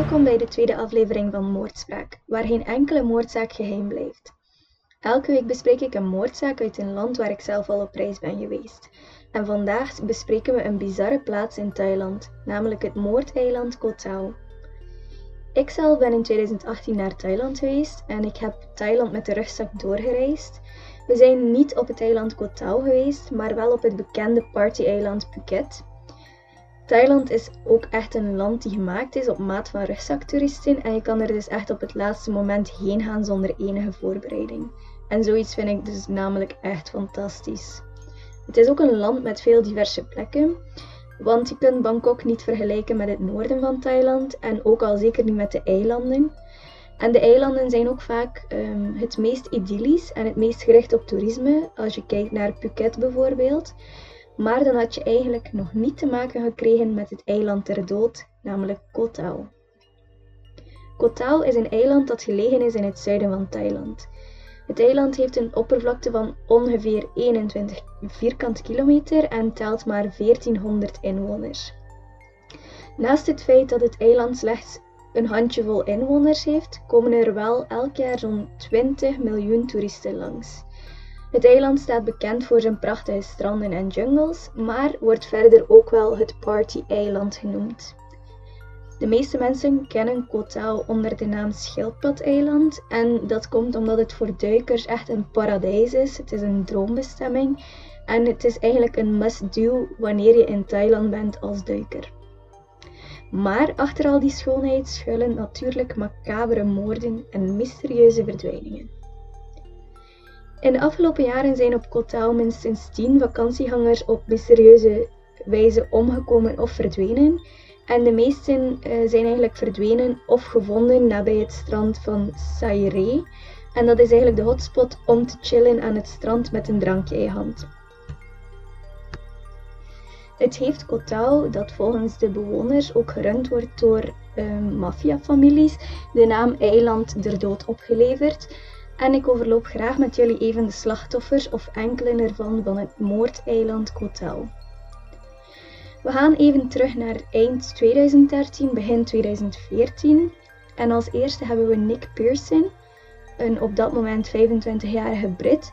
Welkom bij de tweede aflevering van Moordspraak, waar geen enkele moordzaak geheim blijft. Elke week bespreek ik een moordzaak uit een land waar ik zelf al op reis ben geweest. En vandaag bespreken we een bizarre plaats in Thailand, namelijk het moordeiland Koh Tao. Ik zelf ben in 2018 naar Thailand geweest en ik heb Thailand met de rugzak doorgereisd. We zijn niet op het eiland Koh Tao geweest, maar wel op het bekende party-eiland Phuket. Thailand is ook echt een land die gemaakt is op maat van rugzaktoeristen en je kan er dus echt op het laatste moment heen gaan zonder enige voorbereiding. En zoiets vind ik dus namelijk echt fantastisch. Het is ook een land met veel diverse plekken, want je kunt Bangkok niet vergelijken met het noorden van Thailand en ook al zeker niet met de eilanden. En de eilanden zijn ook vaak um, het meest idyllisch en het meest gericht op toerisme, als je kijkt naar Phuket bijvoorbeeld. Maar dan had je eigenlijk nog niet te maken gekregen met het eiland ter dood, namelijk Koh Tao. Koh Tao is een eiland dat gelegen is in het zuiden van Thailand. Het eiland heeft een oppervlakte van ongeveer 21 vierkante kilometer en telt maar 1400 inwoners. Naast het feit dat het eiland slechts een handjevol inwoners heeft, komen er wel elk jaar zo'n 20 miljoen toeristen langs. Het eiland staat bekend voor zijn prachtige stranden en jungles, maar wordt verder ook wel het Party-eiland genoemd. De meeste mensen kennen Koh onder de naam Schildpad-eiland en dat komt omdat het voor duikers echt een paradijs is. Het is een droombestemming en het is eigenlijk een must-do wanneer je in Thailand bent als duiker. Maar achter al die schoonheid schuilen natuurlijk macabere moorden en mysterieuze verdwijningen. In de afgelopen jaren zijn op Koh Tao minstens 10 vakantiegangers op mysterieuze wijze omgekomen of verdwenen. En de meesten uh, zijn eigenlijk verdwenen of gevonden nabij het strand van Saire. En dat is eigenlijk de hotspot om te chillen aan het strand met een drankje in hand. Het heeft Koh Tao, dat volgens de bewoners ook gerund wordt door uh, maffiafamilies, de naam eiland der dood opgeleverd. En ik overloop graag met jullie even de slachtoffers of enkele ervan van het moordeiland Koh Tao. We gaan even terug naar eind 2013, begin 2014. En als eerste hebben we Nick Pearson, een op dat moment 25-jarige Brit,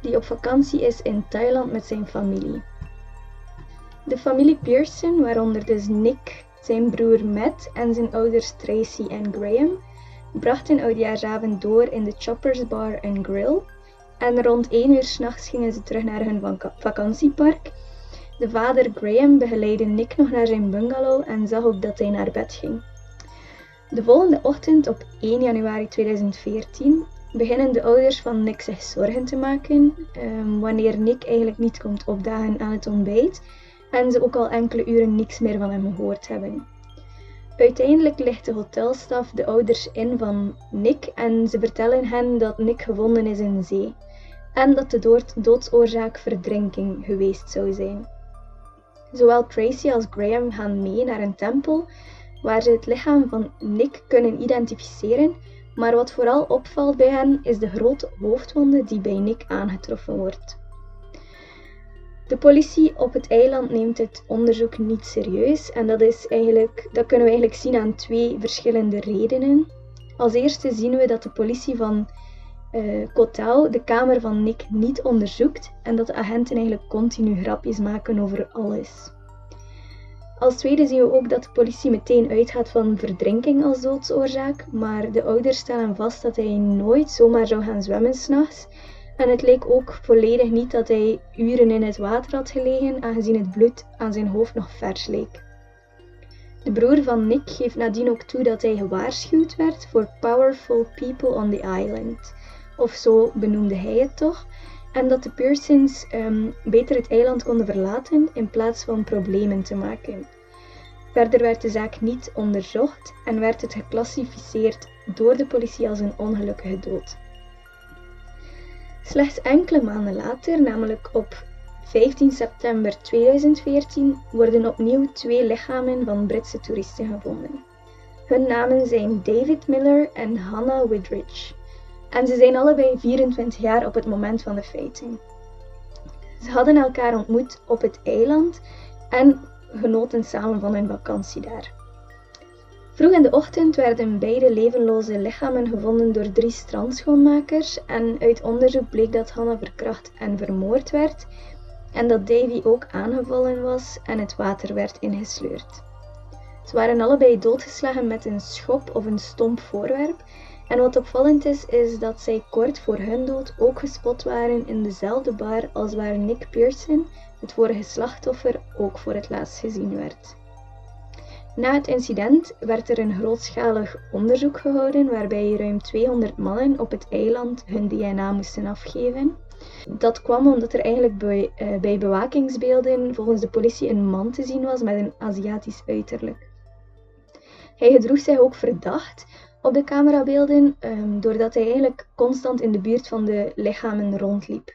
die op vakantie is in Thailand met zijn familie. De familie Pearson, waaronder dus Nick, zijn broer Matt en zijn ouders Tracy en Graham, brachten oudjaarsavond door in de Choppers Bar and Grill. En rond 1 uur s'nachts gingen ze terug naar hun vakantiepark. De vader Graham begeleidde Nick nog naar zijn bungalow en zag ook dat hij naar bed ging. De volgende ochtend, op 1 januari 2014, beginnen de ouders van Nick zich zorgen te maken um, wanneer Nick eigenlijk niet komt opdagen aan het ontbijt en ze ook al enkele uren niks meer van hem gehoord hebben. Uiteindelijk ligt de hotelstaf de ouders in van Nick en ze vertellen hen dat Nick gevonden is in zee en dat de doodsoorzaak verdrinking geweest zou zijn. Zowel Tracy als Graham gaan mee naar een tempel waar ze het lichaam van Nick kunnen identificeren, maar wat vooral opvalt bij hen is de grote hoofdwonde die bij Nick aangetroffen wordt. De politie op het eiland neemt het onderzoek niet serieus en dat, is eigenlijk, dat kunnen we eigenlijk zien aan twee verschillende redenen. Als eerste zien we dat de politie van uh, de kamer van Nick niet onderzoekt en dat de agenten eigenlijk continu grapjes maken over alles. Als tweede zien we ook dat de politie meteen uitgaat van verdrinking als doodsoorzaak, maar de ouders stellen vast dat hij nooit zomaar zou gaan zwemmen s'nachts en het leek ook volledig niet dat hij uren in het water had gelegen, aangezien het bloed aan zijn hoofd nog vers leek. De broer van Nick geeft nadien ook toe dat hij gewaarschuwd werd voor powerful people on the island, of zo benoemde hij het toch, en dat de Pearsons um, beter het eiland konden verlaten in plaats van problemen te maken. Verder werd de zaak niet onderzocht en werd het geclassificeerd door de politie als een ongelukkige dood. Slechts enkele maanden later, namelijk op 15 september 2014, worden opnieuw twee lichamen van Britse toeristen gevonden. Hun namen zijn David Miller en Hannah Widridge. En ze zijn allebei 24 jaar op het moment van de feiten. Ze hadden elkaar ontmoet op het eiland en genoten samen van hun vakantie daar. Vroeg in de ochtend werden beide levenloze lichamen gevonden door drie strandschoonmakers en uit onderzoek bleek dat Hannah verkracht en vermoord werd en dat Davy ook aangevallen was en het water werd ingesleurd. Ze waren allebei doodgeslagen met een schop of een stomp voorwerp en wat opvallend is, is dat zij kort voor hun dood ook gespot waren in dezelfde bar als waar Nick Pearson, het vorige slachtoffer, ook voor het laatst gezien werd. Na het incident werd er een grootschalig onderzoek gehouden waarbij ruim 200 mannen op het eiland hun DNA moesten afgeven. Dat kwam omdat er eigenlijk bij, uh, bij bewakingsbeelden volgens de politie een man te zien was met een Aziatisch uiterlijk. Hij gedroeg zich ook verdacht op de camerabeelden um, doordat hij eigenlijk constant in de buurt van de lichamen rondliep.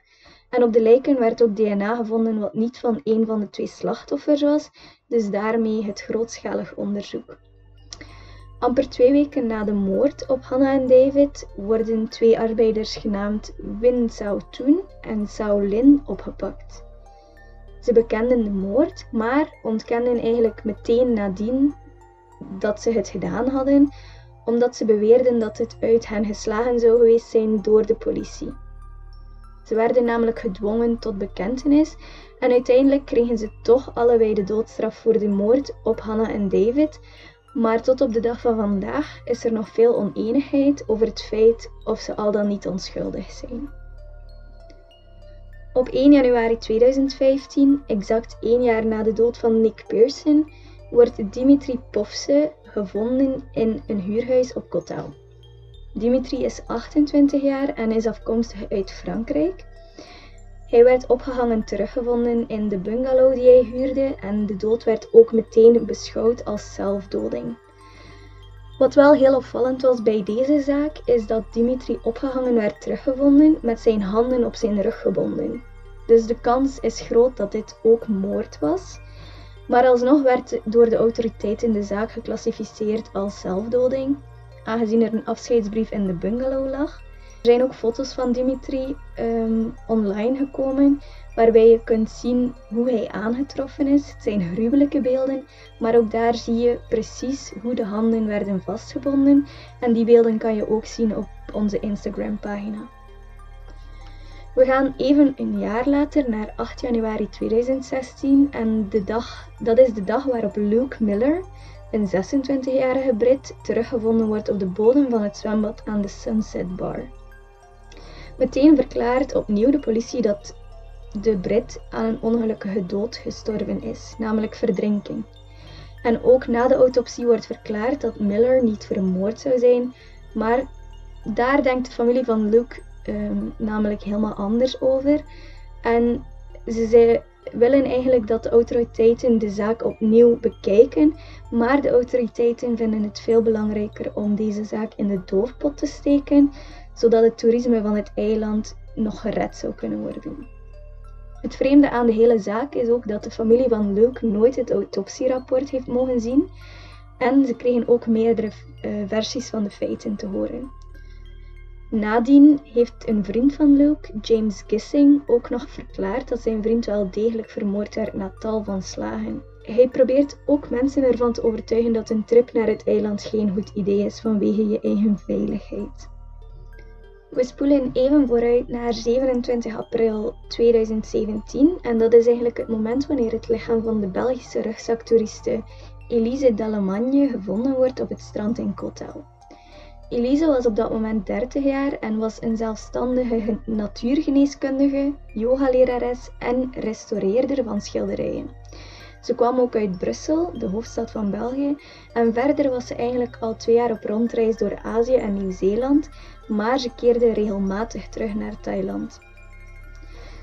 En op de lijken werd ook DNA gevonden wat niet van een van de twee slachtoffers was, dus daarmee het grootschalig onderzoek. Amper twee weken na de moord op Hannah en David worden twee arbeiders genaamd Win Sao Toon en Sao Lin opgepakt. Ze bekenden de moord, maar ontkenden eigenlijk meteen nadien dat ze het gedaan hadden, omdat ze beweerden dat het uit hen geslagen zou geweest zijn door de politie. Ze werden namelijk gedwongen tot bekentenis en uiteindelijk kregen ze toch allebei de doodstraf voor de moord op Hannah en David, maar tot op de dag van vandaag is er nog veel oneenigheid over het feit of ze al dan niet onschuldig zijn. Op 1 januari 2015, exact één jaar na de dood van Nick Pearson, wordt Dimitri Povse gevonden in een huurhuis op Kotel. Dimitri is 28 jaar en is afkomstig uit Frankrijk. Hij werd opgehangen teruggevonden in de bungalow die hij huurde en de dood werd ook meteen beschouwd als zelfdoding. Wat wel heel opvallend was bij deze zaak is dat Dimitri opgehangen werd teruggevonden met zijn handen op zijn rug gebonden. Dus de kans is groot dat dit ook moord was. Maar alsnog werd door de autoriteiten de zaak geclassificeerd als zelfdoding, aangezien er een afscheidsbrief in de bungalow lag. Er zijn ook foto's van Dimitri um, online gekomen, waarbij je kunt zien hoe hij aangetroffen is. Het zijn gruwelijke beelden, maar ook daar zie je precies hoe de handen werden vastgebonden. En die beelden kan je ook zien op onze Instagram-pagina. We gaan even een jaar later naar 8 januari 2016 en de dag, dat is de dag waarop Luke Miller, een 26-jarige Brit, teruggevonden wordt op de bodem van het zwembad aan de Sunset Bar. Meteen verklaart opnieuw de politie dat de Brit aan een ongelukkige dood gestorven is, namelijk verdrinking. En ook na de autopsie wordt verklaard dat Miller niet vermoord zou zijn, maar daar denkt de familie van Luke um, namelijk helemaal anders over. En ze zei, willen eigenlijk dat de autoriteiten de zaak opnieuw bekijken, maar de autoriteiten vinden het veel belangrijker om deze zaak in de doofpot te steken, zodat het toerisme van het eiland nog gered zou kunnen worden. Het vreemde aan de hele zaak is ook dat de familie van Luke nooit het autopsierapport heeft mogen zien en ze kregen ook meerdere uh, versies van de feiten te horen. Nadien heeft een vriend van Luke, James Gissing, ook nog verklaard dat zijn vriend wel degelijk vermoord werd na tal van slagen. Hij probeert ook mensen ervan te overtuigen dat een trip naar het eiland geen goed idee is vanwege je eigen veiligheid. We spoelen even vooruit naar 27 april 2017 en dat is eigenlijk het moment wanneer het lichaam van de Belgische rugzaktoeriste Elise Dallemagne gevonden wordt op het strand in Kotel. Elise was op dat moment 30 jaar en was een zelfstandige natuurgeneeskundige, yogalerares en restaureerder van schilderijen. Ze kwam ook uit Brussel, de hoofdstad van België, en verder was ze eigenlijk al twee jaar op rondreis door Azië en Nieuw-Zeeland, maar ze keerde regelmatig terug naar Thailand.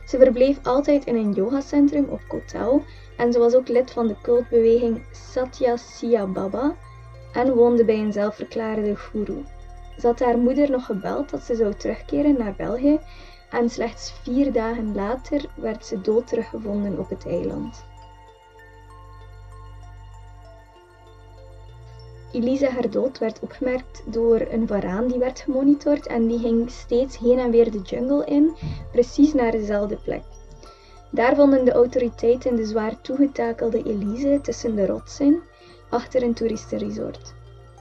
Ze verbleef altijd in een yogacentrum op Koh Tao en ze was ook lid van de cultbeweging Satya Sia Baba, en woonde bij een zelfverklaarde guru. Ze had haar moeder nog gebeld dat ze zou terugkeren naar België en slechts vier dagen later werd ze dood teruggevonden op het eiland. Elise haar dood werd opgemerkt door een varaan die werd gemonitord en die ging steeds heen en weer de jungle in, precies naar dezelfde plek. Daar vonden de autoriteiten de zwaar toegetakelde Elise tussen de rotsen achter een toeristenresort.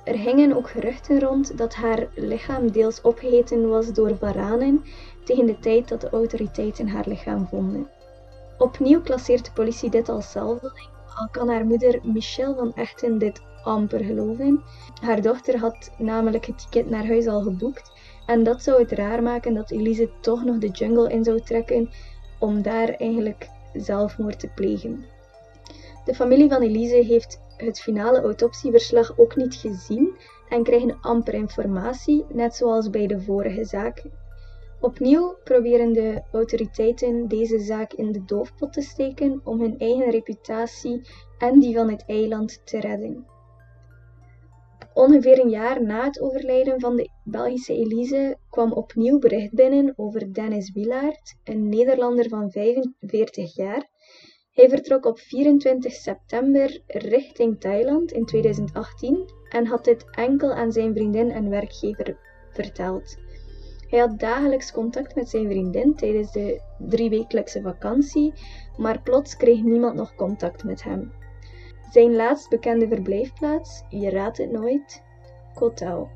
Er gingen ook geruchten rond dat haar lichaam deels opgegeten was door varanen tegen de tijd dat de autoriteiten haar lichaam vonden. Opnieuw klasseert de politie dit als zelfdoding, al kan haar moeder Michelle van Echten dit amper geloven. Haar dochter had namelijk het ticket naar huis al geboekt en dat zou het raar maken dat Elise toch nog de jungle in zou trekken om daar eigenlijk zelfmoord te plegen. De familie van Elise heeft het finale autopsieverslag ook niet gezien en krijgen amper informatie, net zoals bij de vorige zaken. Opnieuw proberen de autoriteiten deze zaak in de doofpot te steken om hun eigen reputatie en die van het eiland te redden. Ongeveer een jaar na het overlijden van de Belgische Elise kwam opnieuw bericht binnen over Dennis Wilaert, een Nederlander van 45 jaar. Hij vertrok op 24 september richting Thailand in 2018 en had dit enkel aan zijn vriendin en werkgever verteld. Hij had dagelijks contact met zijn vriendin tijdens de driewekelijkse vakantie, maar plots kreeg niemand nog contact met hem. Zijn laatst bekende verblijfplaats, je raadt het nooit, Koh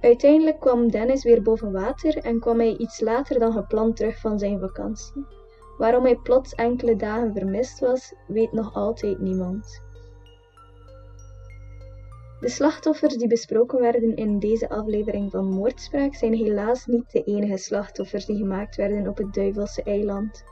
Uiteindelijk kwam Dennis weer boven water en kwam hij iets later dan gepland terug van zijn vakantie. Waarom hij plots enkele dagen vermist was, weet nog altijd niemand. De slachtoffers die besproken werden in deze aflevering van Moordspraak zijn helaas niet de enige slachtoffers die gemaakt werden op het Duivelse eiland.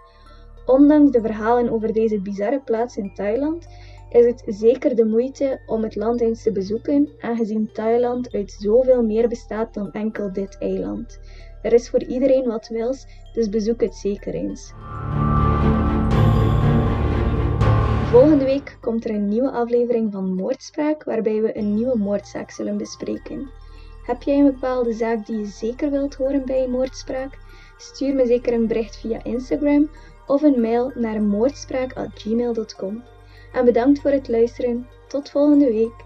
Ondanks de verhalen over deze bizarre plaats in Thailand is het zeker de moeite om het land eens te bezoeken, aangezien Thailand uit zoveel meer bestaat dan enkel dit eiland. Er is voor iedereen wat wils, dus bezoek het zeker eens. Volgende week komt er een nieuwe aflevering van Moordspraak, waarbij we een nieuwe moordzaak zullen bespreken. Heb jij een bepaalde zaak die je zeker wilt horen bij Moordspraak? Stuur me zeker een bericht via Instagram of een mail naar moordspraak.gmail.com. En bedankt voor het luisteren. Tot volgende week.